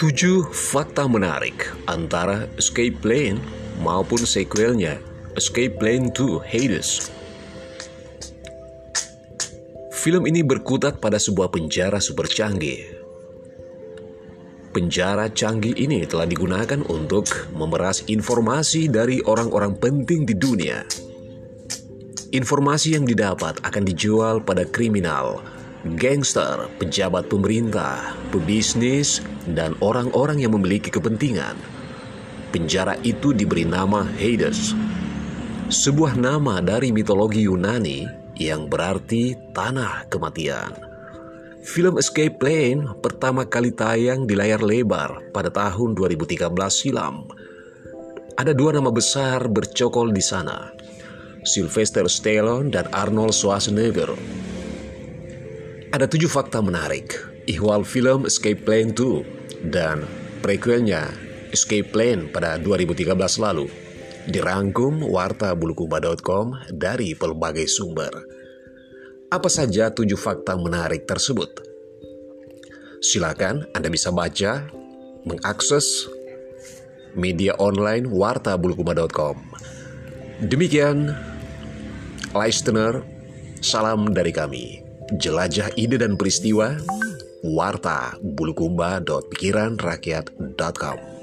Tujuh fakta menarik antara Escape Plan maupun sequelnya Escape Plan 2 Hades. Film ini berkutat pada sebuah penjara super canggih. Penjara canggih ini telah digunakan untuk memeras informasi dari orang-orang penting di dunia. Informasi yang didapat akan dijual pada kriminal, gangster, pejabat pemerintah, pebisnis, dan orang-orang yang memiliki kepentingan. Penjara itu diberi nama Hades, sebuah nama dari mitologi Yunani yang berarti tanah kematian. Film Escape Plan pertama kali tayang di layar lebar pada tahun 2013 silam. Ada dua nama besar bercokol di sana, Sylvester Stallone dan Arnold Schwarzenegger. Ada tujuh fakta menarik ihwal film Escape Plan 2 dan prequelnya Escape Plan pada 2013 lalu dirangkum wartabulukumba.com dari pelbagai sumber. Apa saja tujuh fakta menarik tersebut? Silakan Anda bisa baca, mengakses media online wartabulukumba.com. Demikian, listener, salam dari kami. Jelajah ide dan peristiwa, warta bulukumba.pikiranrakyat.com